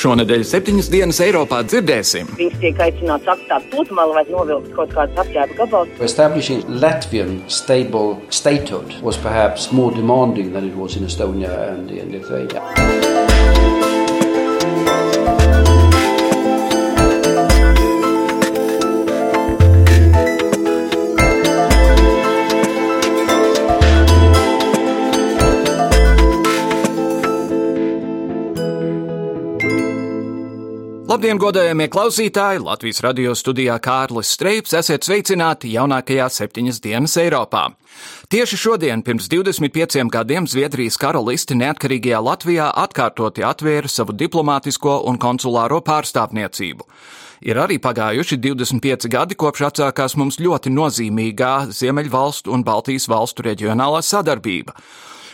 Šonadēļ septiņas dienas Eiropā dzirdēsim. Viņš tiek aicināts atstāt pludmali vai novilkt kaut Latvian stable statehood was perhaps more demanding than it was in Estonia and in Lithuania. Labdien, godējamie klausītāji! Latvijas radio studijā Kārlis Streips esiet sveicināti jaunākajā septiņas dienas Eiropā. Tieši šodien, pirms 25 gadiem, Zviedrijas karalisti neatkarīgajā Latvijā atkārtoti atvēra savu diplomātisko un konsulāro pārstāvniecību. Ir arī pagājuši 25 gadi, kopš atsākās mums ļoti nozīmīgā Ziemeļvalstu un Baltijas valstu reģionālā sadarbība.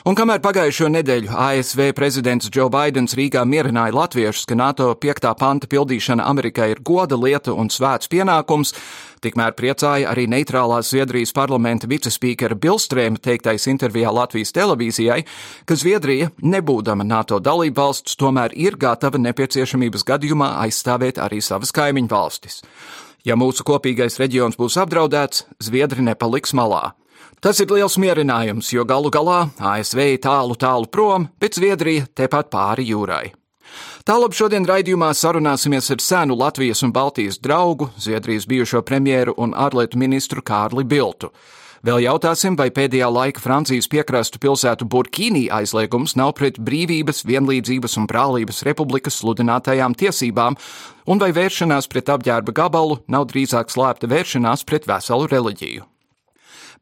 Un kamēr pagājušo nedēļu ASV prezidents Joe Bidenis Rīgā mierināja latviešus, ka NATO 5. panta pildīšana Amerikai ir goda lieta un svēts pienākums, tikmēr priecāja arī neitrālās Zviedrijas parlamenta vicespīkera Bilstrēma teiktais intervijā Latvijas televīzijai, ka Zviedrija, nebūdama NATO dalība valsts, tomēr ir gatava nepieciešamības gadījumā aizstāvēt arī savas kaimiņu valstis. Ja mūsu kopīgais reģions būs apdraudēts, Zviedri nepaliks malā. Tas ir liels mierinājums, jo galu galā ASV ir tālu, tālu prom, bet Zviedrija tepat pāri jūrai. Tālāk šodien raidījumā sarunāsimies ar senu Latvijas un Baltijas draugu, Zviedrijas bijušo premjeru un ārlietu ministru Kārli Biltu. Vēl jautāsim, vai pēdējā laika Francijas piekrastu pilsētu Burkīnī aizliegums nav pret brīvības, vienlīdzības un brālības republikas sludinātajām tiesībām, un vai vēršanās pret apģērba gabalu nav drīzāk slēpta vēršanās pret veselu reliģiju.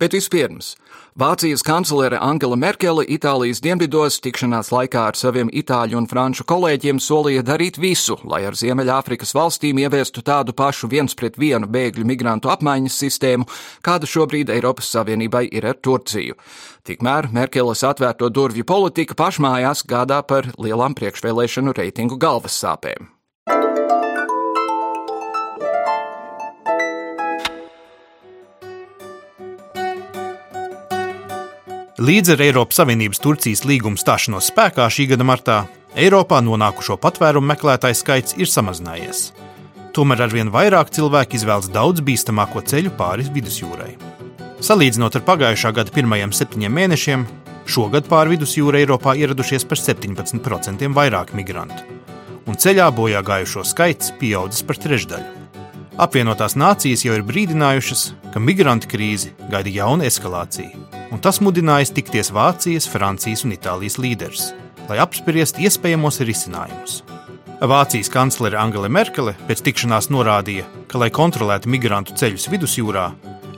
Bet vispirms, Vācijas kanclere Angela Merkele Itālijas dienvidos tikšanās laikā ar saviem itāļu un franču kolēģiem solīja darīt visu, lai ar Ziemeļāfrikas valstīm ieviestu tādu pašu viens pret vienu bēgļu migrantu apmaiņas sistēmu, kāda šobrīd Eiropas Savienībai ir ar Turciju. Tikmēr Merkeles atvērto durvju politika pašmājās gādā par lielām priekšvēlēšanu reitingu galvas Līdz ar Eiropas Savienības Turcijas līguma stāšanos spēkā šī gada martā Eiropā nonākušo patvērumu meklētāju skaits ir samazinājies. Tomēr arvien vairāk cilvēku izvēlas daudz bīstamāko ceļu pāri vidusjūrai. Salīdzinot ar pagājušā gada pirmajiem septiņiem mēnešiem, šogad pāri vidusjūrai Eiropā ieradušies par 17% vairāk migrantu, un ceļā bojā gājušo skaits pieaudzis par trešdaļu. Apvienotās nācijas jau ir brīdinājušas, ka migrantu krīzi gaida jauna eskalācija, un tas mudinājis tikties Vācijas, Francijas un Itālijas līderus, lai apspriestu iespējamos risinājumus. Vācijas kanclere Angela Merkele pēc tikšanās norādīja, ka, lai kontrolētu migrantu ceļus vidusjūrā,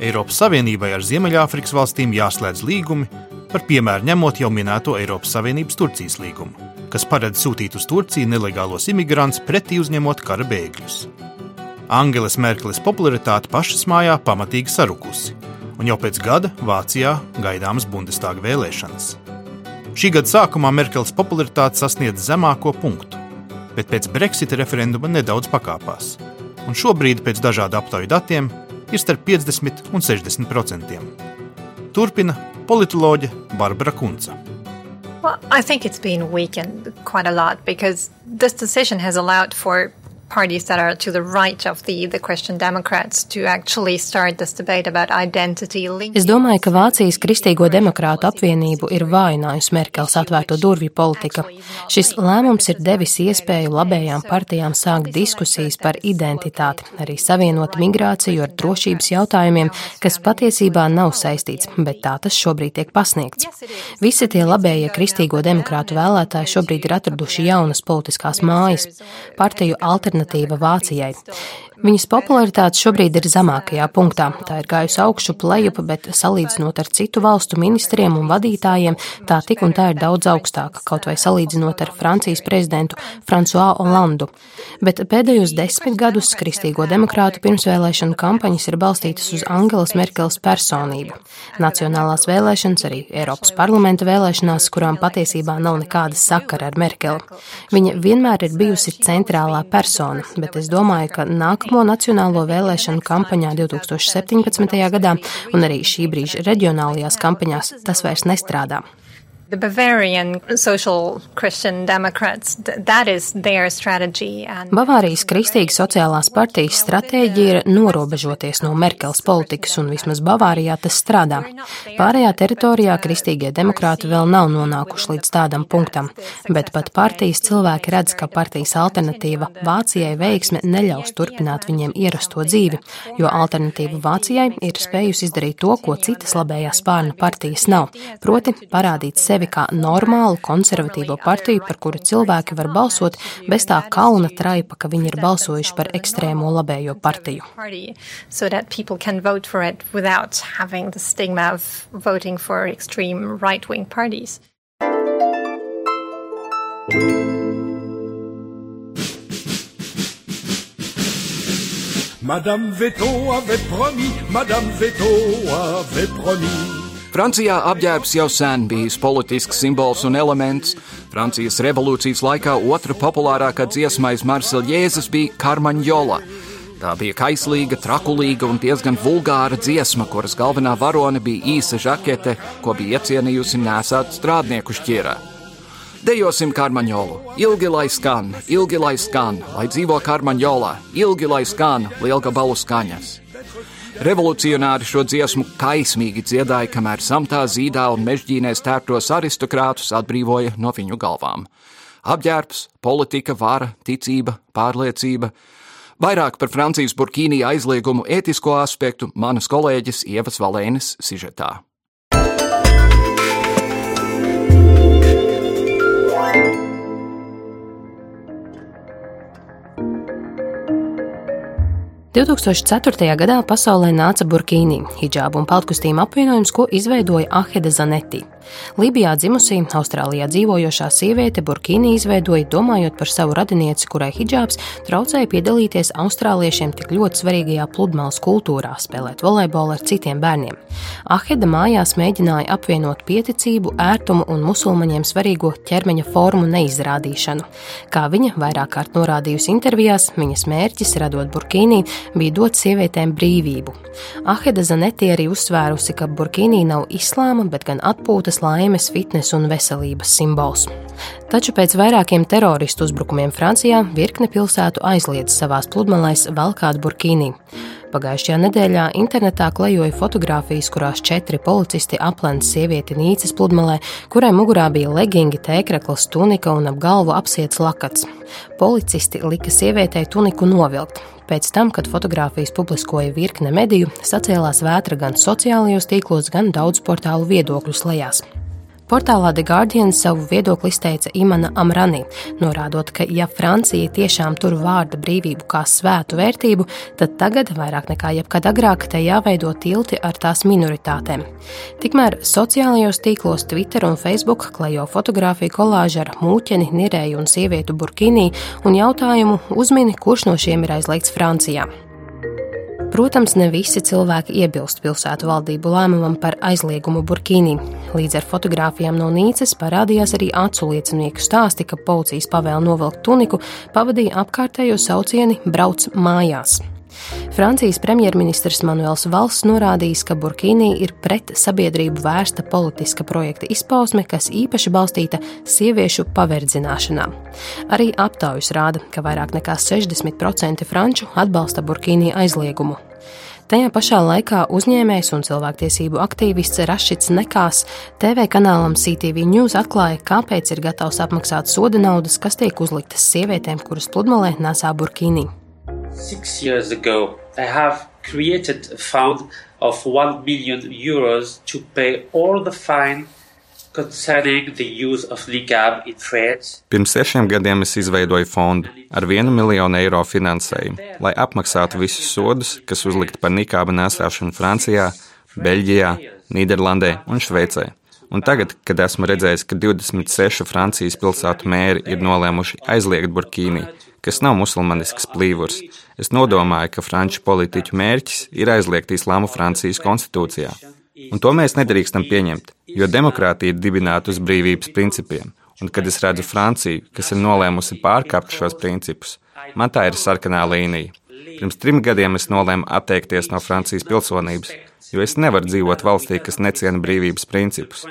Eiropas Savienībai ar Ziemeļāfrikas valstīm jāslēdz līgumi, par piemēru ņemot jau minēto Eiropas Savienības Turcijas līgumu, kas paredz sūtīt uz Turciju nelegālos imigrantus pretī uzņemot kara bēgļus. Angelas Merkeles popularitāte pašas mājā pamatīgi sarukusi, un jau pēc gada Vācijā gaidāmas Bundestāga vēlēšanas. Šī gada sākumā Merkeles popularitāte sasniedz zemāko punktu, bet pēc Brexita referenduma nedaudz pakāpās, un šobrīd pēc dažādu aptauju datiem ir starp 50 un 60 procentiem. Turpina politoloģe Barbara Kunca. Well, I think it's been weakened quite a lot because this decision has allowed for parties that are to the right of the, the Christian Democrats to actually start this debate about identity. Es domāju, ka Vācijas Kristīgo demokrātu apvienību ir vājinājusi Merkels atvērto durvju politika. Šis lēmums ir devis iespēju labējām partijām sākt diskusijas par identitāti, arī savienot migrāciju ar drošības jautājumiem, kas patiesībā nav saistīts, bet tā tas šobrīd tiek pasniegts. Visi tie labējie Kristīgo demokrātu vēlētāji šobrīd ir atraduši jaunas politiskās mājas, partiju alternatīvas alternatīva Vācijai. Viņas popularitāte šobrīd ir zemākajā punktā. Tā ir gājusi augšu plejupa, bet salīdzinot ar citu valstu ministriem un vadītājiem, tā tik un tā ir daudz augstāka, kaut vai salīdzinot ar Francijas prezidentu François Hollandu. Bet pēdējos desmit gadus Kristīgo demokrātu pirmsvēlēšanu kampaņas ir balstītas uz Angelas Merkeles personību. Nacionālās vēlēšanas, arī Eiropas parlamenta vēlēšanās, kurām patiesībā nav nekāda sakara ar Merkeli. Viņa vienmēr ir bijusi centrālā persona, bet es domāju, ka nākamo nacionālo vēlēšanu kampaņā 2017. gadā un arī šī brīža reģionālajās kampaņās tas vairs nestrādā. The Bavarian Social Christian Democrats, that is their strategy. And... Bavārijas Kristīgas sociālās partijas stratēģija ir norobežoties no Merkels politikas, un vismaz Bavārijā tas strādā. Pārējā teritorijā Kristīgie demokrāti vēl nav nonākuši līdz tādam punktam, bet pat partijas cilvēki redz, ka partijas alternatīva Vācijai veiksme neļaus turpināt viņiem ierasto dzīvi, jo alternatīva Vācijai ir spējusi izdarīt to, ko citas labējās spārna partijas nav, proti parādīt sevi sevi kā normālu konservatīvo partiju, par kuru cilvēki var balsot bez tā kauna traipa, ka viņi ir balsojuši par ekstrēmo labējo partiju. So that people can vote for it without having the stigma of voting for extreme right-wing parties. Madame Veto avait promis, Madame Veto avait promis. Francijā apģērbs jau sen bijis politisks simbols un elements. Francijas revolūcijas laikā otra populārākā dziesma aiz Marseļjēzes bija Karmaņola. Tā bija kaislīga, trakulīga un diezgan vulgāra dziesma, kuras galvenā varone bija īsa žakete, ko bija iecienījusi nesāt strādnieku šķirā. Dejosim karmaņolu, ilgi lai skan, ilgi lai skan, lai dzīvo karmaņolā, ilgi lai skan lielgabalu skaņas. Revolucionāri šo dziesmu kaismīgi dziedāja, kamēr samtā zīdā un mežģīnēs tērptos aristokrātus atbrīvoja no viņu galvām. Apģērbs, politika, vara, ticība, pārliecība. Vairāk par Francijas burkīnī aizliegumu ētisko aspektu manas kolēģis Ievas Valēnas sižetā. 2004. gadā pasaulē nāca burkīni, hijābu un peltkustīm apvienojums, ko izveidoja Aheda Zanetti. Lībijā dzimusī, Austrālijā dzīvojošā sieviete burkīni izveidoja domājot par savu radinieci, kurai hijābs traucēja piedalīties austrāliešiem tik ļoti svarīgajā pludmales kultūrā, spēlēt volejbolu ar citiem bērniem. Aheda mājās mēģināja apvienot pieticību, ērtumu un musulmaņiem svarīgo ķermeņa formu neizrādīšanu. Kā viņa vairāk kārt norādījusi intervijās, viņas mērķis, radot burkīnī, bija dot sievietēm brīvību. Aheda Zaneti arī uzsvērusi, ka burkīnī nav islāma, bet gan atpūtas, laimes, fitnes un veselības simbols. Taču pēc vairākiem teroristu uzbrukumiem Francijā virkne pilsētu aizliedz savās pludmalēs valkāt burkīnī. Pagājušajā nedēļā internetā klejoja fotogrāfijas, kurās četri policisti aplēca sievieti Nīcas pludmalē, kurai mugurā bija legingi, tēkrakls, tunika un ap galvu apsiets lakats. Policisti lika sievietei tuniku novilkt. Pēc tam, kad fotogrāfijas publiskoja virkne mediju, sacēlās vētra gan sociālajos tīklos, gan daudz portālu viedokļu lejās. Portālā The Guardian savu viedokli izteica Imana Amrani, norādot, ka, ja Francija tiešām tur vārda brīvību kā svētu vērtību, tad tagad, vairāk nekā jebkad agrāk, te jāveido tilti ar tās minoritātēm. Tikmēr sociālajos tīklos Twitter un Facebook klejo fotografiju kolāžu ar mūķeni, nirēju un sievietu burkīnī un jautājumu uzmini, kurš no šiem ir aizliegts Francijā. Protams, ne visi cilvēki iebilst pilsētu valdību lēmumam par aizliegumu burkīnī. Līdz ar fotografijām no Nīcas parādījās arī acu liecinieku stāsti, ka policijas pavēle novilkt tuniku pavadīja apkārtējo saucieni Brauc mājās. Francijas premjerministrs Manuels Valls norādījis, ka Burkīnī ir pret sabiedrību vērsta politiska projekta izpausme, kas īpaši balstīta sieviešu paverdzināšanā. Arī aptaujas rāda, ka vairāk nekā 60% franču atbalsta Burkīnī aizliegumu. Tajā pašā laikā uzņēmējs un cilvēktiesību aktīvists Rašits Nekās TV kanālam CTV News atklāja, kāpēc ir gatavs apmaksāt soda naudas, kas tiek uzliktas sievietēm, kuras pludmalē nesā burkīni. Six years ago, I have created a fund of 1 million euros to pay all the fine Pirms sešiem gadiem es izveidoju fondu ar vienu miljonu eiro finansējumu, lai apmaksātu visus sodus, kas uzlikti par nikāba nesāšanu Francijā, Beļģijā, Nīderlandē un Šveicē. Un tagad, kad esmu redzējis, ka 26 Francijas pilsētu mēri ir nolēmuši aizliegt burkīnī, kas nav musulmanisks plīvurs, es nodomāju, ka franču politiķu mērķis ir aizliegt islāmu Francijas konstitūcijā. Un to mēs nedrīkstam pieņemt, jo demokrātija ir dibināta uz brīvības principiem. Un, kad es redzu Franciju, kas ir nolēmusi pārkāpt šos principus, man tā ir sarkanā līnija. Pirms trim gadiem es nolēmu atteikties no Francijas pilsonības, jo es nevaru dzīvot valstī, kas neciena brīvības principus.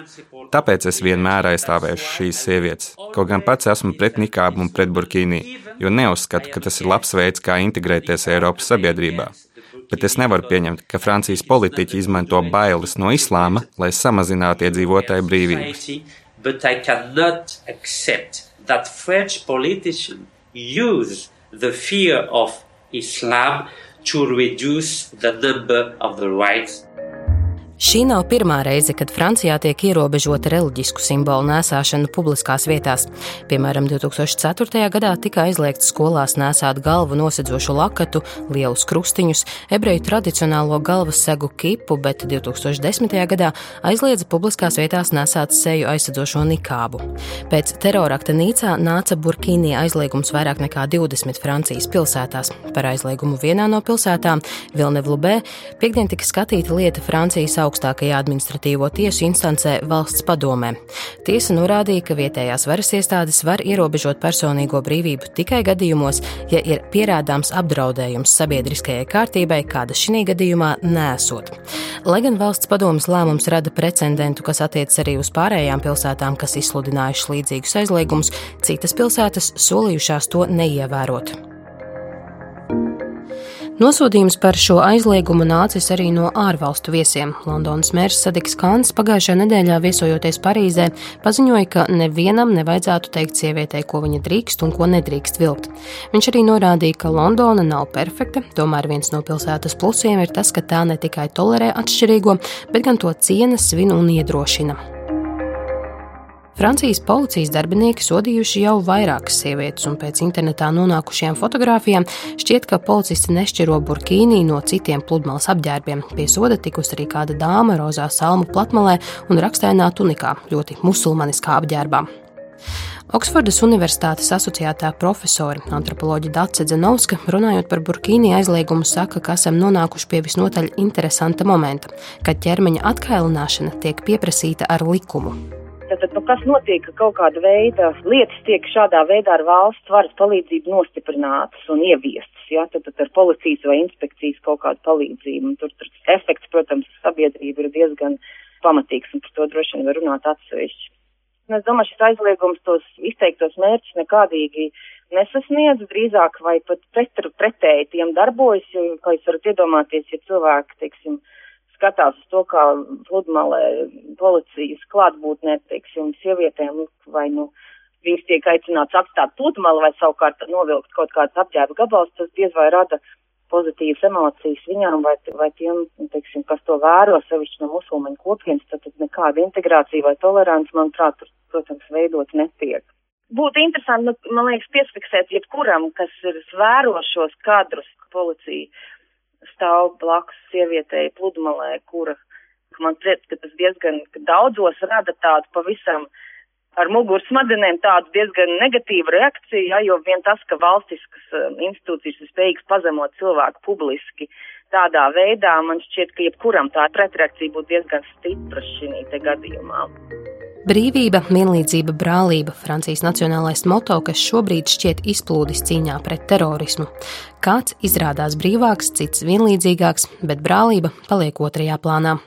Tāpēc es vienmēr aizstāvēšu šīs sievietes, kaut gan pats esmu pret nikābu un pret burkīnī, jo neuzskatu, ka tas ir labs veids, kā integrēties Eiropas sabiedrībā bet es nevaru pieņemt, ka Francijas politiķi izmanto bailes no islāma, lai samazinātu iedzīvotāju brīvības. to reduce the number of the rights Šī nav pirmā reize, kad Francijā tiek ierobežota reliģisku simbolu nēsāšana publiskās vietās. Piemēram, 2004. gadā tika aizliegts skolās nēsāt galvu nosedzošu lakatu, lielus krustiņus, ebreju tradicionālo galvas segu kipu, bet 2010. gadā aizliedza publiskās vietās nēsāt seju aizsedzošo nikābu. Pēc terorakta Nīcā nāca Burkīnī aizliegums vairāk nekā 20 Francijas pilsētās. Par aizliegumu vienā no pilsētām, Vilnevlubē, piekdien tika skatīta lieta Francijas augstākajā administratīvo tiesu instancē valsts padomē. Tiesa norādīja, ka vietējās varas iestādes var ierobežot personīgo brīvību tikai gadījumos, ja ir pierādāms apdraudējums sabiedriskajai kārtībai, kāda šī gadījumā nesot. Lai gan valsts padomas lēmums rada precedentu, kas attiecas arī uz pārējām pilsētām, kas izsludinājušas līdzīgus aizliegumus, citas pilsētas solījušās to neievērot. Nosodījums par šo aizliegumu nācis arī no ārvalstu viesiem. Londonas mērs Sadiks Kāns pagājušajā nedēļā viesojoties Parīzē paziņoja, ka nevienam nevajadzētu teikt sievietei, ko viņa drīkst un ko nedrīkst vilkt. Viņš arī norādīja, ka Londona nav perfekta, tomēr viens no pilsētas plusiem ir tas, ka tā ne tikai tolerē atšķirīgo, bet gan to ciena, svin un iedrošina. Francijas policijas darbinieki sodījuši jau vairākas sievietes, un pēc internetā nonākušajām fotografijām šķiet, ka policisti nešķiro burkīnī no citiem pludmales apģērbiem. Pie soda tikusi arī kāda dāma rozā salmu platmalē un rakstainā tunikā, ļoti musulmaniskā apģērbā. Oksfordas Universitātes asociētā profesore antropoloģija Dace Zenovska, runājot par burkīni aizliegumu, saka, ka esam nonākuši pie visnotaļ interesanta momenta, kad ķermeņa atkailināšana tiek pieprasīta ar likumu. Tad, nu, kas notiek, ka kaut kāda veida lietas tiek šādā veidā ar valsts varas palīdzību nostiprinātas un ieviestas, ja? tad, tad ar policijas vai inspekcijas kaut kādu palīdzību. Un tur, tur efekts, protams, sabiedrība ir diezgan pamatīgs, un par to droši vien var runāt atsevišķi. Es domāju, šis aizliegums tos izteiktos mērķus nekādīgi nesasniedz, drīzāk vai pat pret, pretēji tiem darbojas, jo, kā jūs varat iedomāties, ja cilvēki, teiksim, skatās uz to, kā pludmalē policijas klātbūtnē, teiksim, sievietēm, vai, nu, viņas tiek aicināts atstāt pludmali vai savukārt novilkt kaut kādas apģērba gabals, tas diez vai rada pozitīvas emocijas viņām vai, vai tiem, teiksim, kas to vēro, sevišķi no musulmaņu kopienas, tad, tad nekāda integrācija vai tolerants, manuprāt, tur, protams, veidot netiek. Būtu interesanti, nu, man liekas, piesfiksēt jebkuram, kas ir vēro šos kadrus, policija stāv blakus sievietei pludmalē, kura, man priec, ka tas diezgan daudzos rada tādu pavisam ar muguras smadzenēm tādu diezgan negatīvu reakciju, ja, jo vien tas, ka valstiskas um, institūcijas ir spējīgas pazemot cilvēku publiski tādā veidā, man šķiet, ka jebkuram tā pretreakcija būtu diezgan stipra šī gadījumā. Brīvība, vienlīdzība, brālība - Francijas nacionālais moto, kas šobrīd šķiet izplūdis cīņā pret terorismu. Kāds izrādās brīvāks, cits vienlīdzīgāks, bet brālība paliek otrajā plānā.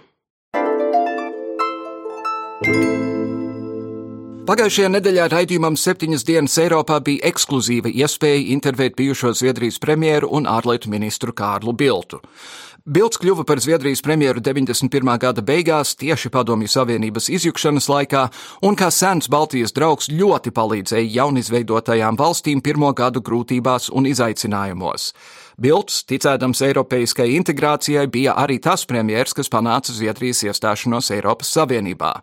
Pagājušajā nedēļā raidījumam septiņas dienas Eiropā bija ekskluzīva iespēja intervēt bijušo Zviedrijas premjeru un ārlietu ministru Kārlu Biltu. Bilds kļuva par Zviedrijas premjeru 91. gada beigās, tieši Padomju Savienības izjukšanas laikā, un kā sens Baltijas draugs ļoti palīdzēja jaunizveidotajām valstīm pirmo gadu grūtībās un izaicinājumos. Bilds, ticēdams Eiropeiskai integrācijai, bija arī tas premjers, kas panāca Zviedrijas iestāšanos Eiropas Savienībā.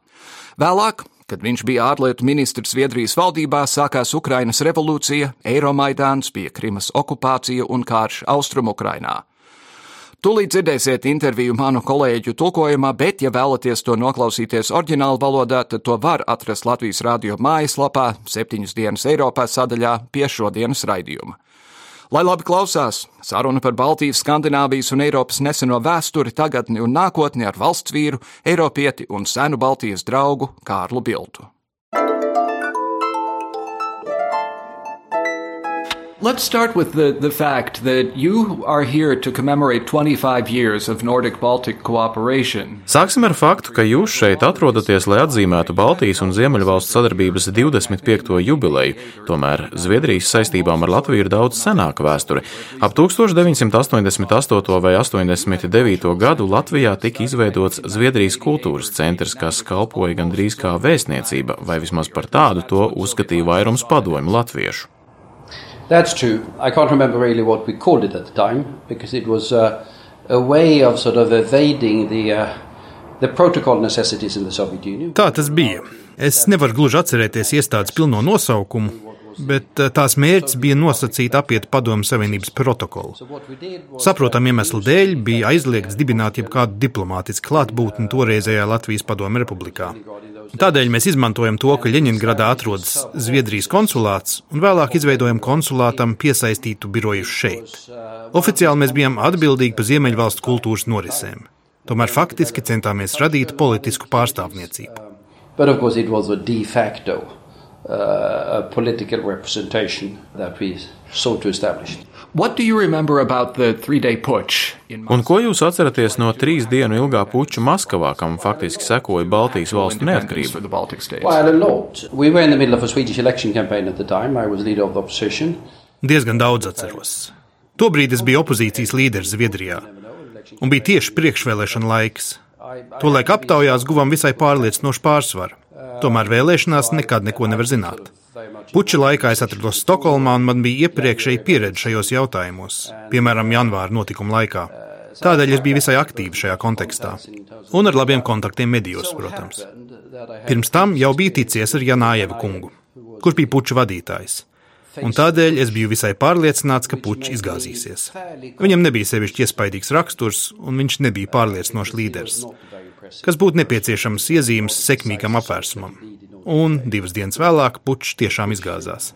Vēlāk, Kad viņš bija ārlietu ministrs Zviedrijas valdībā, sākās Ukrainas revolūcija, Eiromaidāns, bija Krimas okupācija un karš Austrumukrainā. Tūlīt dzirdēsiet interviju manu kolēģu tulkojumā, bet, ja vēlaties to noklausīties oriģinālu valodā, tad to var atrast Latvijas radio mājaslapā, septiņas dienas Eiropā sadaļā pie šodienas raidījuma. Lai labi klausās, saruna par Baltijas, Skandināvijas un Eiropas neseno vēsturi, tagadni un nākotni ar valsts vīru, Eiropieti un senu Baltijas draugu Kārlu Biltu. Let's start with the, the fact that you are here to commemorate 25 years of Nordic Baltic cooperation. Sāksim ar faktu, ka jūs šeit atrodaties, lai atzīmētu Baltijas un Ziemeļvalstu sadarbības 25. jubileju. Tomēr Zviedrijas saistībām ar Latviju ir daudz senāka vēsture. Ap 1988. vai 89. gadu Latvijā tika izveidots Zviedrijas kultūras centrs, kas kalpoja gandrīz kā vēstniecība, vai vismaz par tādu to uzskatīja vairums padomju latviešu. That's true. I can't remember really what we called it at the time because it was uh, a way of sort of evading the, uh, the protocol necessities in the Soviet Union. Tā tas bija. Es nevaru gluži atcerēties iestādes pilno nosaukumu, bet uh, tās mērķis bija nosacīt apiet Padomu Savienības protokolu. Saprotam iemeslu dēļ bija aizliegts dibināt jebkādu diplomātisku klātbūtni toreizējā Latvijas Padomu Republikā. Tādēļ mēs izmantojam to, ka Ļeņingradā atrodas Zviedrijas konsulāts un vēlāk izveidojam konsulātam piesaistītu biroju šeit. Oficiāli mēs bijām atbildīgi par Ziemeļvalstu kultūras norisēm. Tomēr faktiski centāmies radīt politisku pārstāvniecību. But of course, it was a de facto uh, political representation that we sought to establish. What do you remember about the three-day putsch? Un ko jūs atceraties no trīs dienu ilgā puča Maskavā, kam faktiski sekoja Baltijas valstu neatkarība? Well, a lot. We were in the middle of a Swedish election campaign at the time. I was leader of the opposition. Diezgan daudz atceros. Tobrīd es biju opozīcijas līderis Zviedrijā, un bija tieši priekšvēlēšana laiks. Tolaik aptaujās guvām visai pārliecinošu pārsvaru. Tomēr vēlēšanās nekad neko nevar zināt. Puča laikā es atrados Stokholmā, un man bija iepriekšēji pieredze šajos jautājumos, piemēram, janvāra notikuma laikā. Tādēļ es biju visai aktīvi šajā kontekstā. Un ar labiem kontaktiem medijos, protams. Pirms tam jau biju ticies ar Janājevu kungu, kurš bija puča vadītājs. Un tādēļ es biju visai pārliecināts, ka puķis izgāzīsies. Viņam nebija sevišķi iespaidīgs raksturs, un viņš nebija pārliecinošs līderis, kas būtu nepieciešams iezīmes sekmīgam apvērsumam un divas dienas vēlāk pučs tiešām izgāzās.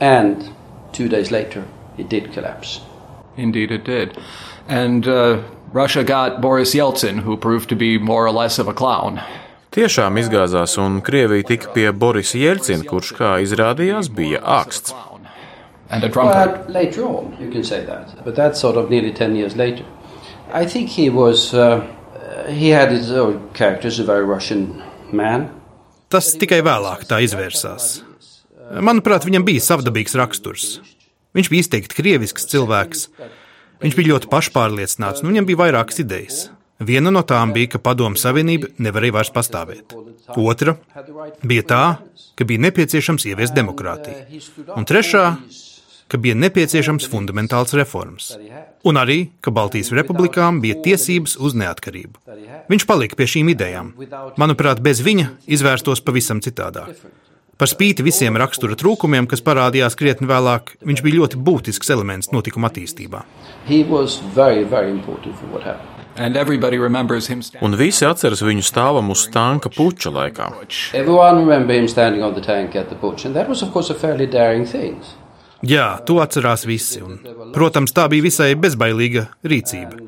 And two days later, it did collapse. Indeed, it did. And uh, Russia got Boris Yeltsin, who proved to be more or less of a clown. Tiešām izgāzās, un Krievija tika pie Borisa Jelcina, kurš, kā izrādījās, bija āksts. And a drunkard. But later on, you can say that. But that's sort of nearly 10 years later. I think he was, uh, he had his own characters, a very Russian man. Tas tikai vēlāk tā izvērsās. Manuprāt, viņam bija savdabīgs raksturs. Viņš bija izteikti krievisks cilvēks. Viņš bija ļoti pašpārliecināts, un viņam bija vairākas idejas. Viena no tām bija, ka Padomu Savienība nevarēja vairs pastāvēt. Otra bija tā, ka bija nepieciešams ieviest demokrātiju. Un trešā ka bija nepieciešams fundamentāls reformas, un arī, ka Baltijas republikām bija tiesības uz neatkarību. Viņš palika pie šīm idejām. Manuprāt, bez viņa izvērstos pavisam citādāk. Par spīti visiem rakstura trūkumiem, kas parādījās krietni vēlāk, viņš bija ļoti būtisks elements notikuma attīstībā. Un visi atceras viņu stāvam uz tanka puča laikā. Jā, to atcerās visi. Un, protams, tā bija visai bezbailīga rīcība,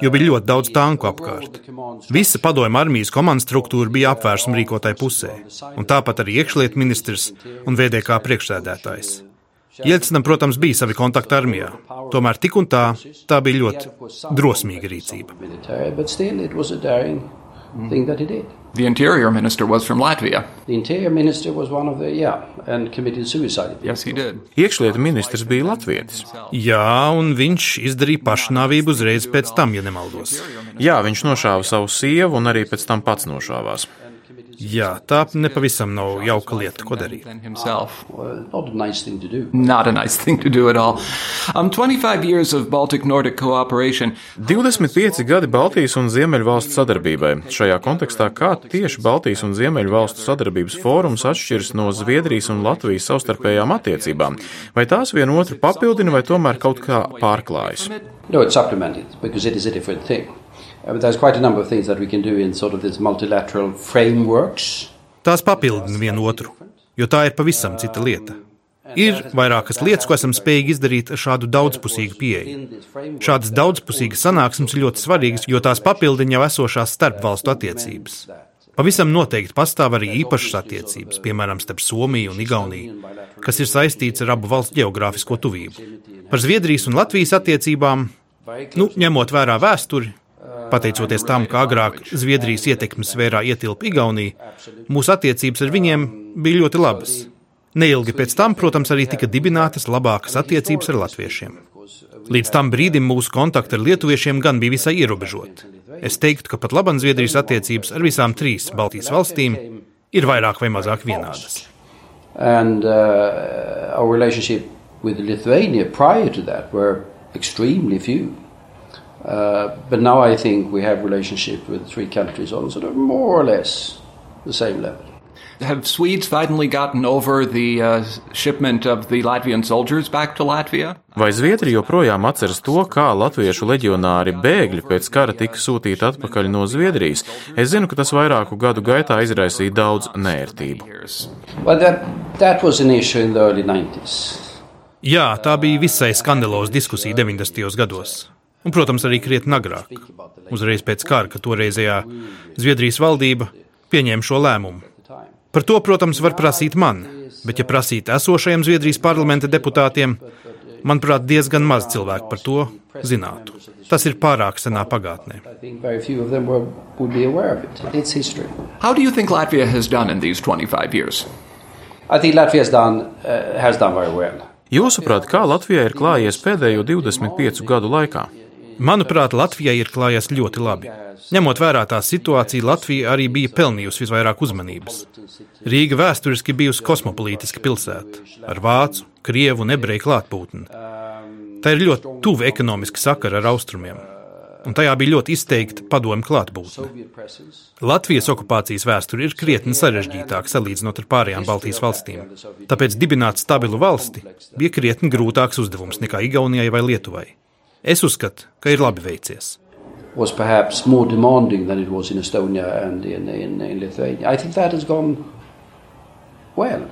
jo bija ļoti daudz tanku apkārt. Visa padomju armijas komandas struktūra bija apvērsuma rīkotāja pusē, un tāpat arī iekšlietu ministrs un VDK priekšsēdētājs. Jelcinam, protams, bija savi kontakti armijā, tomēr tik un tā, tā bija ļoti drosmīga rīcība. The interior minister was from Latvia. The interior minister was one of the, yeah, and committed suicide. Yes, he did. Iekšlietu ministrs bija latvietis. Jā, un viņš izdarīja pašnāvību uzreiz pēc tam, ja nemaldos. Jā, viņš nošāva savu sievu un arī pēc tam pats nošāvās. Jā, tā nepavisam nav jauka lieta, ko darīt. Well, not a nice thing to do. Not a nice thing to do at all. Um, 25 years of Baltic Nordic cooperation. 25 gadi Baltijas un Ziemeļvalstu sadarbībai. Šajā kontekstā kā tieši Baltijas un Ziemeļvalstu sadarbības fórums atšķiras no Zviedrijas un Latvijas savstarpējām attiecībām? Vai tās vienotru papildina vai tomēr kaut kā pārklājas? No, Uh, but there's quite a number of things that we can do in sort of this multilateral frameworks. Tās papildina vienu otru, jo tā ir pavisam cita lieta. Ir vairākas lietas, ko esam spējīgi izdarīt ar šādu daudzpusīgu pieeju. Šādas daudzpusīgas sanāksmes ir ļoti svarīgas, jo tās papildina jau esošās starpvalstu attiecības. Pavisam noteikti pastāv arī īpašas attiecības, piemēram, starp Somiju un Igauniju, kas ir saistīts ar abu valstu geogrāfisko tuvību. Par Zviedrijas un Latvijas attiecībām, nu, ņemot vērā vēsturi, pateicoties tam, ka agrāk Zviedrijas ietekmes sfērā ietilpa Igaunija, mūsu attiecības ar viņiem bija ļoti labas. Neilgi pēc tam, protams, arī tika dibinātas labākas attiecības ar latviešiem. Līdz tam brīdim mūsu kontakti ar lietuviešiem gan bija visai ierobežoti. Es teiktu, ka pat labam Zviedrijas attiecības ar visām trīs Baltijas valstīm ir vairāk vai mazāk vienādas. And uh, Uh, but now I think we have relationship with three countries on sort of more or less the same level. Have Swedes finally gotten over the uh, shipment of the Latvian soldiers back to Latvia? Vai Zviedrija joprojām atceras to, kā latviešu leģionāri bēgļi pēc kara tika sūtīti atpakaļ no Zviedrijas? Es zinu, ka tas vairāku gadu gaitā izraisīja daudz nērtību. Well, that, that was an issue in the early 90s. Jā, tā bija visai skandaloza diskusija 90. gados. Un, protams, arī krietni agrāk. Uzreiz pēc kara, kad toreizējā Zviedrijas valdība pieņēma šo lēmumu. Par to, protams, var prasīt man, bet, ja prasīt esošajiem Zviedrijas parlamenta deputātiem, manuprāt, diezgan maz cilvēku par to zinātu. Tas ir pārāk senā pagātnē. How do you think Latvia has done in these 25 years? I think Latvia has done, uh, has done very well. Jūsuprāt, kā Latvijai ir klājies pēdējo 25 gadu laikā? Manuprāt, Latvijai ir klājies ļoti labi. Ņemot vērā tā situāciju, Latvija arī bija pelnījusi visvairāk uzmanības. Rīga vēsturiski bijusi kosmopolītiska pilsēta ar vācu, krievu un ebreju klātbūtni. Tā ir ļoti tuva ekonomiska sakara ar austrumiem, un tajā bija ļoti izteikta padomu klātbūtne. Latvijas okupācijas vēsture ir krietni sarežģītāka salīdzinot ar pārējām Baltijas valstīm. Tāpēc dibināt stabilu valsti bija krietni grūtāks uzdevums nekā Igaunijai vai Lietuvai. Es uzskatu, ka ir labi veicies. Was perhaps more demanding than it was in Estonia and in, in, in Lithuania. I think that has gone well.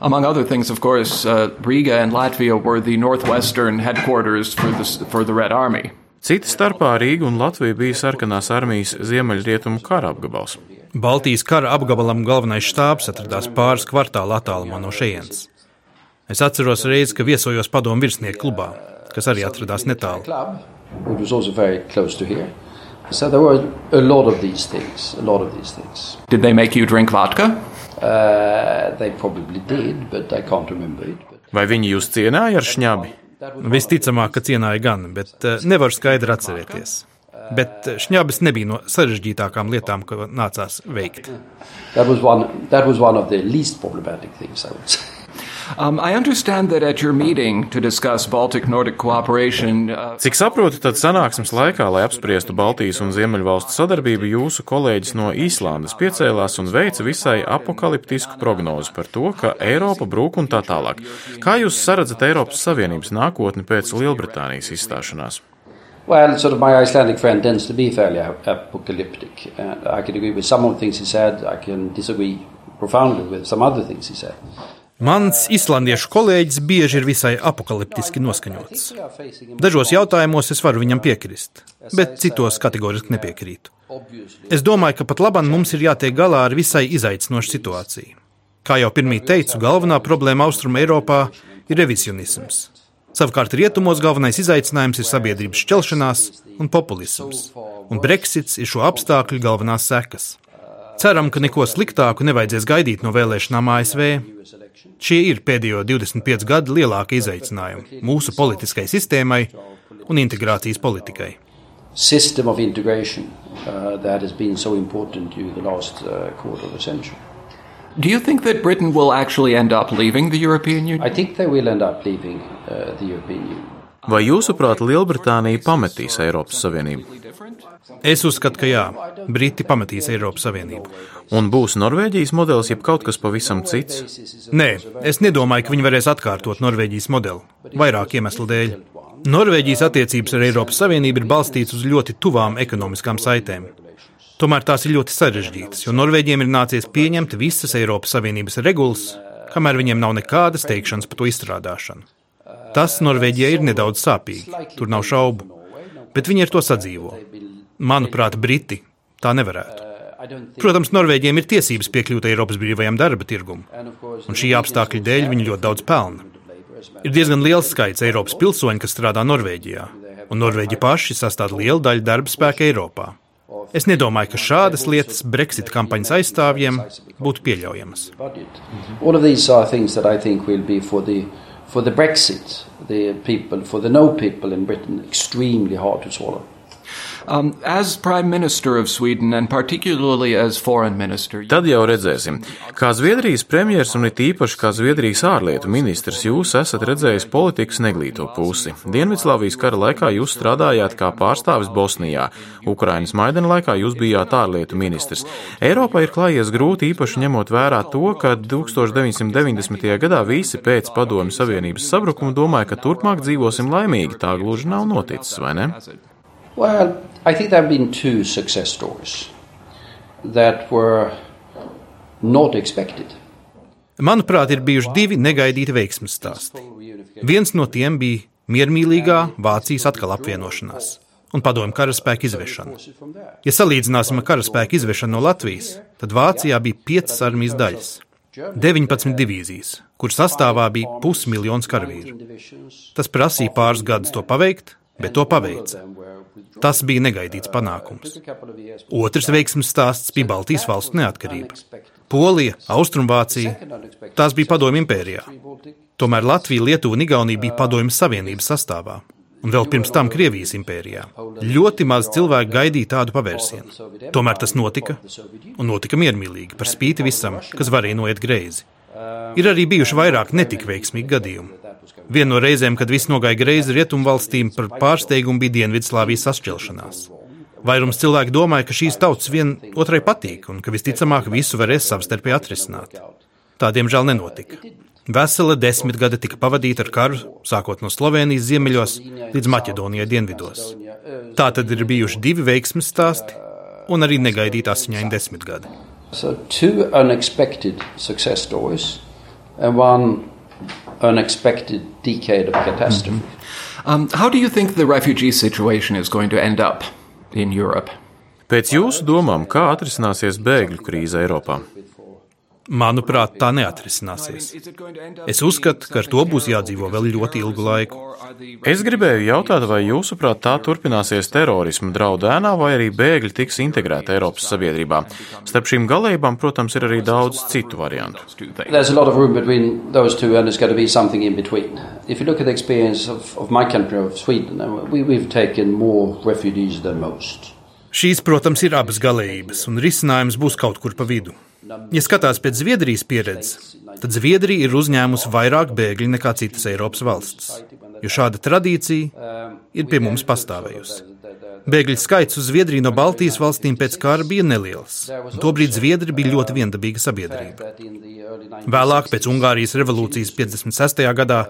Among other things, of course, uh, Riga and Latvia were the northwestern headquarters for the, for the Red Army. Cita starpā Rīga un Latvija bija sarkanās armijas ziemeļrietumu kara apgabals. Baltijas kara apgabalam galvenais štābs atradās pāris kvartālu attālumā no šejienes. Es atceros reizi, ka viesojos padomu virsnieku klubā, kas arī atradās netālu. Club, which was also very close to here. So there were a lot of these things, a lot of these things. Did they make you drink vodka? Uh, they probably did, but I can't remember it. But Vai viņi jūs cienāja ar šņabi? Visticamāk, ka cienāja gan, bet eh, nevaru skaidri atcerēties. Bet eh, šņabis nebija no sarežģītākām lietām, ko nācās veikt. that was one. That was one of the least problematic things, I would say. Um, I understand that at your meeting to discuss Baltic Nordic cooperation, uh, Cik saprotu, tad sanāksmes laikā, lai apspriestu Baltijas un Ziemeļvalstu sadarbību, jūsu kolēģis no Īslandes piecēlās un veica visai apakaliptisku prognozi par to, ka Eiropa brūk un tā tālāk. Kā jūs saredzat Eiropas Savienības nākotni pēc Lielbritānijas izstāšanās? Well, sort of my Icelandic friend tends to be fairly ap- apocalyptic. And I can agree with some of the things he said. I can disagree profoundly with some other things he said. Mans islandiešu kolēģis bieži ir visai apakaliptiski noskaņots. Dažos jautājumos es varu viņam piekrist, bet citos kategoriski nepiekrītu. Es domāju, ka pat labāk mums ir jātiek galā ar visai izaicinošu situāciju. Kā jau pirmie teicu, galvenā problēma Austrum Eiropā ir revisionisms. Savukārt rietumos galvenais izaicinājums ir sabiedrības šķelšanās un populisms, un Brexits ir šo apstākļu galvenās sekas. Ceram, ka neko sliktāku nevajadzēs gaidīt no vēlēšanām ASV. Šie ir pēdējo 25 gadu lielākie izaicinājumi mūsu politiskai sistēmai un integrācijas politikai. system of integration uh, that has been so important during the last uh, quarter of a century. Do you think that Britain will actually end up leaving the European Union? I think they will end up leaving uh, the European Union. Vai jūsuprāt, Lielbritānija pametīs Eiropas Savienību? Es uzskatu, ka jā, Briti pametīs Eiropas Savienību. Un būs Norvēģijas modelis, jeb kaut kas pavisam cits? Nē, es nedomāju, ka viņi varēs atkārtot Norvēģijas modeli. Vairāk iemeslu dēļ. Norvēģijas attiecības ar Eiropas Savienību ir balstītas uz ļoti tuvām ekonomiskām saitēm. Tomēr tās ir ļoti sarežģītas, jo Norvēģiem ir nācies pieņemt visas Eiropas Savienības regulas, kamēr viņiem nav nekādas teikšanas par to izstrādāšanu. Tas Norvēģijai ir nedaudz sāpīgi, tur nav šaubu, bet viņi ar to sadzīvo. Manuprāt, Briti tā nevarētu. Protams, Norvēģiem ir tiesības piekļūt Eiropas brīvajam darba tirgumam, un šī apstākļa dēļ viņi ļoti daudz pelna. Ir diezgan liels skaits Eiropas pilsoņu, kas strādā Norvēģijā, un Norvēģi paši sastāv lielu daļu darba spēka Eiropā. Es nedomāju, ka šādas lietas Brexit kampaņas aizstāvjiem būtu pieļaujamas. For the Brexit, the people, for the no people in Britain, extremely hard to swallow. Um, as Prime Minister of Sweden and particularly as Foreign Minister. Tad jau redzēsim. Kā Zviedrijas premjers un it īpaši kā Zviedrijas ārlietu ministrs, jūs esat redzējis politikas neglīto pusi. Dienvidslāvijas kara laikā jūs strādājāt kā pārstāvis Bosnijā. Ukrainas Maidana laikā jūs bijāt ārlietu ministrs. Eiropā ir klājies grūti īpaši ņemot vērā to, ka 1990. gadā visi pēc Padomju Savienības sabrukuma domāja, ka turpmāk dzīvosim laimīgi. Tā gluži nav noticis, vai ne? Well, I think there have been two success stories that were not expected. Manuprāt, ir bijuši divi negaidīti veiksmes stāsti. Viens no tiem bija miermīlīgā Vācijas atkal apvienošanās un padomju karaspēka izvešana. Ja salīdzināsim ar karaspēka izvešanu no Latvijas, tad Vācijā bija piecas armijas daļas, 19 divīzijas, kur sastāvā bija pusmiljons karavīru. Tas prasīja pāris gadus to paveikt, bet to paveica. Tas bija negaidīts panākums. Otrs veiksmes stāsts bija Baltijas valstu neatkarība. Polija, Austrumvācija, tās bija padomju impērijā. Tomēr Latvija, Lietuva un Igaunija bija padomju savienības sastāvā. Un vēl pirms tam Krievijas impērijā. Ļoti maz cilvēku gaidīja tādu pavērsienu. Tomēr tas notika, un notika miermīlīgi, par spīti visam, kas varēja noiet greizi. Ir arī bijuši vairāk netik veiksmīgi gadījumi. Viena no reizēm, kad viss nogāja greizi rietumvalstīm, par pārsteigumu bija Dienvidslāvijas sašķelšanās. Vairums cilvēku domāja, ka šīs tautas vien otrai patīk un ka visticamāk visu varēs savstarpēji atrisināt. Tā diemžēl nenotika. Vesela desmitgade tika pavadīta ar karu, sākot no Slovenijas ziemeļos līdz Maķedonijai dienvidos. Tā tad ir bijuši divi veiksmes stāsti un arī negaidīta asiņaina desmitgade. So unexpected success stories and one unexpected decade of catastrophe. Mm-hmm. Um, how do you think the refugee situation is going to end up in Europe? Pēc jūsu domām, kā atrisināsies bēgļu krīze Eiropā? Manuprāt, tā neatrisināsies. Es uzskatu, ka ar to būs jādzīvo vēl ļoti ilgu laiku. Es gribēju jautāt, vai jūsuprāt tā turpināsies terorismu draudu ēnā, vai arī bēgļi tiks integrēti Eiropas sabiedrībā? Starp šīm galībām, protams, ir arī daudz citu variantu. If you look at the experience of, of my country, of Sweden, we, we've taken more refugees than most. Šīs, protams, ir abas galējības, un risinājums būs kaut kur pa vidu. Ja skatās pēc Zviedrijas pieredzes, tad Zviedrija ir uzņēmusi vairāk bēgļu nekā citas Eiropas valstis, jo šāda tradīcija ir pie mums pastāvējusi. Bēgļu skaits uz Zviedriju no Baltijas valstīm pēc kara bija neliels. Tobrīd Zviedri bija ļoti viendabīga sabiedrība. Vēlāk, pēc Ungārijas revolūcijas 56. gadā,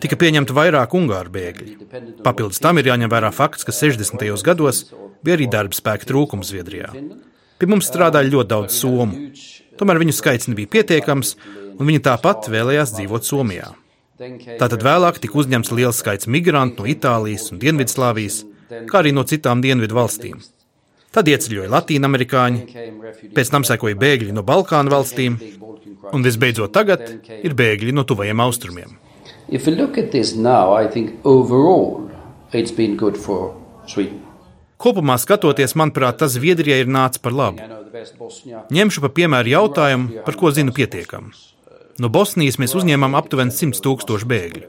tika pieņemta vairāk ungāru bēgļi. Papildus tam ir jāņem vērā fakts, ka 60. gados bija arī darba spēka trūkums Zviedrijā. Pie mums strādāja ļoti daudz somu. Tomēr viņu skaits nebija pietiekams, un viņi tāpat vēlējās dzīvot Somijā. Tātad vēlāk tika uzņemts liels skaits migrantu no Itālijas un Dienvidslāvijas, kā arī no citām dienvidu valstīm. Tad ieceļoja latīņamerikāņi, pēc tam sekoja bēgļi no Balkānu valstīm, un visbeidzot tagad ir bēgļi no tuvajiem austrumiem. Now, overall, Kopumā skatoties, manuprāt, tas Zviedrijai ir nācis par labu. Ņemšu par piemēru jautājumu, par ko zinu pietiekami. No Bosnijas mēs uzņēmām aptuveni 100 tūkstošu bēgļu,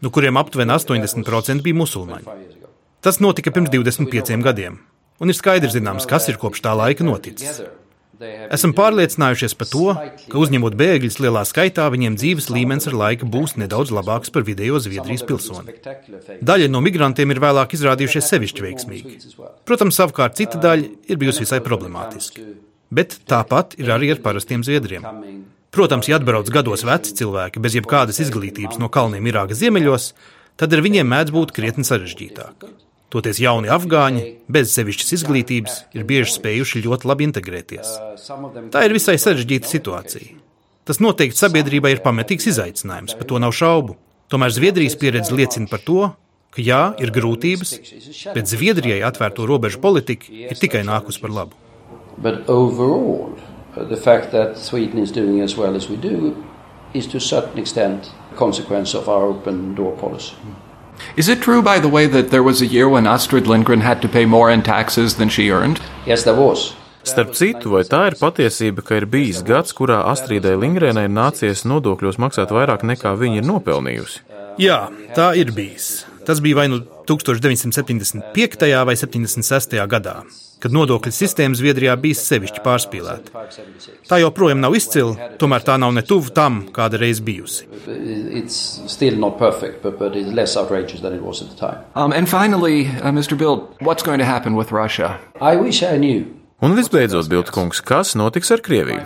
no kuriem aptuveni 80% bija musulmaņi. Tas notika pirms 25 gadiem, un ir skaidrs zināms, kas ir kopš tā laika noticis. Esam pārliecinājušies par to, ka uzņemot bēgļus lielā skaitā, viņiem dzīves līmenis ar laiku būs nedaudz labāks par vidējo Zviedrijas pilsoni. Daļa no migrantiem ir vēlāk izrādījušies sevišķi veiksmīgi. Protams, savukārt cita daļa ir bijusi visai problemātiska. Bet tāpat ir arī ar parastiem zviedriem. Protams, ja atbrauc gados veci cilvēki bez jebkādas izglītības no kalniem Irākas ziemeļos, tad ar viņiem mēdz būt krietni sarežģītāk. Toties jauni afgāņi, bez sevišķas izglītības, ir bieži spējuši ļoti labi integrēties. Tā ir visai sarežģīta situācija. Tas noteikti sabiedrībai ir pametīgs izaicinājums, par to nav šaubu. Tomēr Zviedrijas pieredze liecina par to, ka jā, ir grūtības, bet Zviedrijai atvērto robežu politika ir tikai nākus par labu. But overall, the fact that Sweden is doing as well as we do is to a certain extent a consequence of our open door policy. Is it true, by the way, that there was a year when Astrid Lindgren had to pay more in taxes than she earned? Yes, there was. Starp citu, vai tā ir patiesība, ka ir bijis gads, kurā Astridai Lindgrenai ir nācies nodokļos maksāt vairāk nekā viņa ir nopelnījusi? Jā, tā ir bijis. Tas bija vai nu 1975. vai 76. gadā kad nodokļu sistēma Zviedrijā bija sevišķi pārspīlēta. Tā joprojām nav izcila, tomēr tā nav ne tuvu tam, kāda reiz bijusi. Perfect, but, but um, and finally, uh, Mr. Bill, what's going to happen with Russia? I wish I knew. Un visbeidzot, Biltkungs, kas notiks ar Krieviju?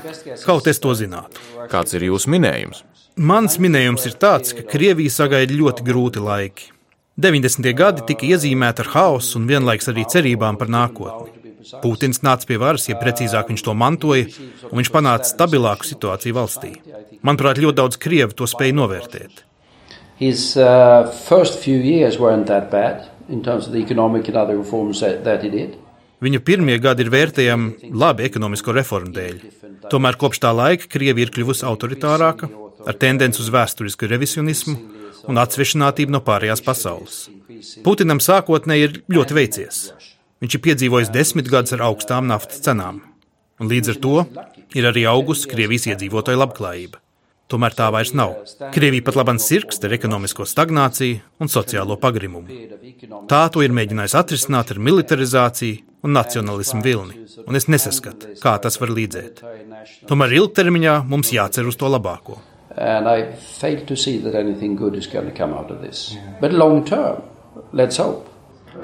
Kaut es to zinātu. Kāds ir jūsu minējums? Mans minējums ir tāds, ka Krievija sagaida ļoti grūti laiki. 90. gadi tika iezīmēti ar haosu un vienlaiks arī cerībām par nākotni. Putins nāca pie varas, ja precīzāk viņš to mantoja, un viņš panāca stabilāku situāciju valstī. Manuprāt, ļoti daudz krievu to spēja novērtēt. His uh, first few years weren't that bad in terms of the economic and other reforms that, that he did. Viņa pirmie gadi ir vērtējami labi ekonomisko reformu dēļ. Tomēr kopš tā laika Krievija ir kļuvusi autoritārāka, ar tendenci uz vēsturisku revisionismu un atsvešinātību no pārējās pasaules. Putinam sākotnēji ir ļoti veicies. Viņš ir piedzīvojis desmit gadus ar augstām naftas cenām, un līdz ar to ir arī augusi Krievijas iedzīvotāju labklājība. Tomēr tā vairs nav. Krievija pat labāk sirgst ar ekonomisko stagnāciju un sociālo pagrimumu. Tā to ir mēģinājusi atrisināt ar militarizāciju un nacionālismu vilni, un es nesaskatu, kā tas var līdzēt. Tomēr ilgtermiņā mums jācer uz to labāko. And I fail to see that anything good is going to come out of this. But long term, let's hope.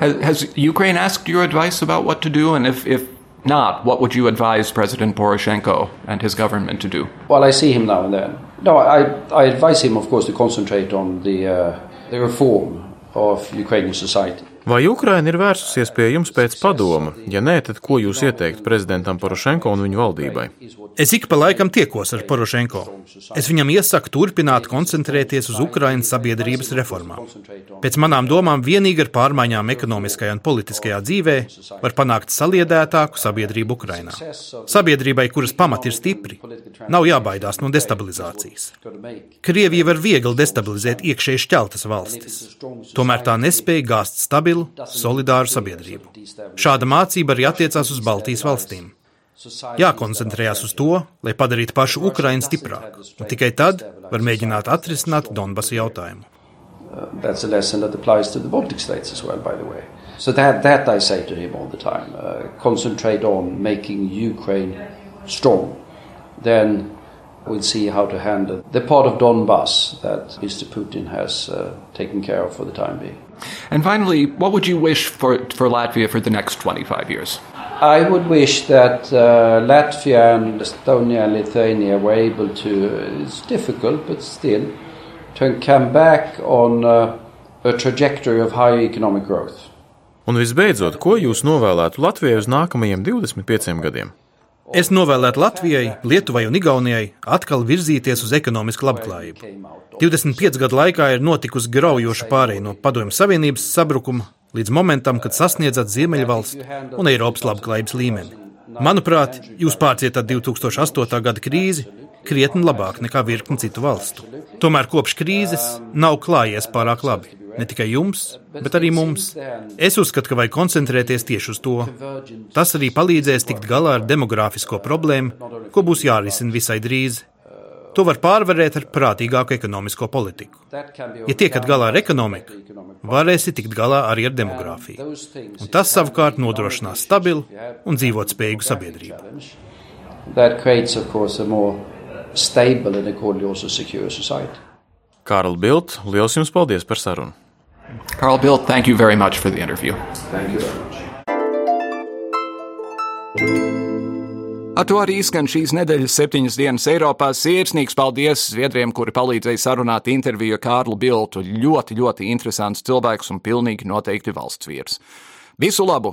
Has, has, Ukraine asked your advice about what to do? And if, if not, what would you advise President Poroshenko and his government to do? Well, I see him now and then. No, I, I advise him, of course, to concentrate on the, uh, the reform of Ukrainian society. Vai Ukraina ir vērsusies pie jums pēc padoma? Ja nē, tad ko jūs ieteiktu prezidentam Porošenko un viņu valdībai? Es ik pa laikam tiekos ar Porošenko. Es viņam iesaku turpināt koncentrēties uz Ukraiņas sabiedrības reformām. Pēc manām domām, vienīgi ar pārmaiņām ekonomiskajā un politiskajā dzīvē var panākt saliedētāku sabiedrību Ukrainā. Sabiedrībai, kuras pamati ir stipri, nav jābaidās no destabilizācijas. Krievija var viegli destabilizēt iekšēji šķeltas valstis, tomēr tā nespēja gāzt stabilu stabilu, solidāru sabiedrību. Šāda mācība arī attiecās uz Baltijas valstīm. Jākoncentrējas uz to, lai padarītu pašu Ukraiņu stiprāku, un tikai tad var mēģināt atrisināt Donbasu jautājumu. Uh, so that, that I say to him all the time. Uh, concentrate on making Ukraine strong. Then we'll see how to handle the part of Donbass that Mr. Putin has uh, taken care of for the time being. And finally, what would you wish for, for Latvia for the next 25 years? I would wish that uh, Latvia and Estonia and Lithuania were able to, it's difficult, but still, to come back on uh, a trajectory of high economic growth. Un visbeidzot, ko jūs novēlētu Latvijai uz nākamajiem 25 gadiem? Es novēlētu Latvijai, Lietuvai un Igaunijai atkal virzīties uz ekonomisku labklājību. 25 gadu laikā ir notikusi graujoša pārēja no Padomju Savienības sabrukuma līdz momentam, kad sasniedzat Ziemeļvalstu un Eiropas labklājības līmeni. Manuprāt, jūs pārcietat 2008. gada krīzi krietni labāk nekā virkni citu valstu. Tomēr kopš krīzes nav klājies pārāk labi. Ne tikai jums, bet arī mums. Es uzskatu, ka vajag koncentrēties tieši uz to. Tas arī palīdzēs tikt galā ar demogrāfisko problēmu, ko būs jārisina visai drīz. To var pārvarēt ar prātīgāku ekonomisko politiku. Ja tiekat galā ar ekonomiku, varēsi tikt galā arī ar demogrāfiju. Un tas savukārt nodrošinās stabilu un dzīvotspējīgu sabiedrību. That creates, of course, a more stable and accordingly also secure society. Kārl Bilt, liels jums paldies par sarunu! Carl Bilt, thank you very much for the interview. Thank you very much. Ar to arī skan šīs nedēļas septiņas dienas Eiropā. Sirsnīgs paldies Zviedriem, kuri palīdzēja sarunāt interviju Kārlu Biltu. Ļoti, ļoti interesants cilvēks un pilnīgi noteikti valsts vīrs. Visu labu!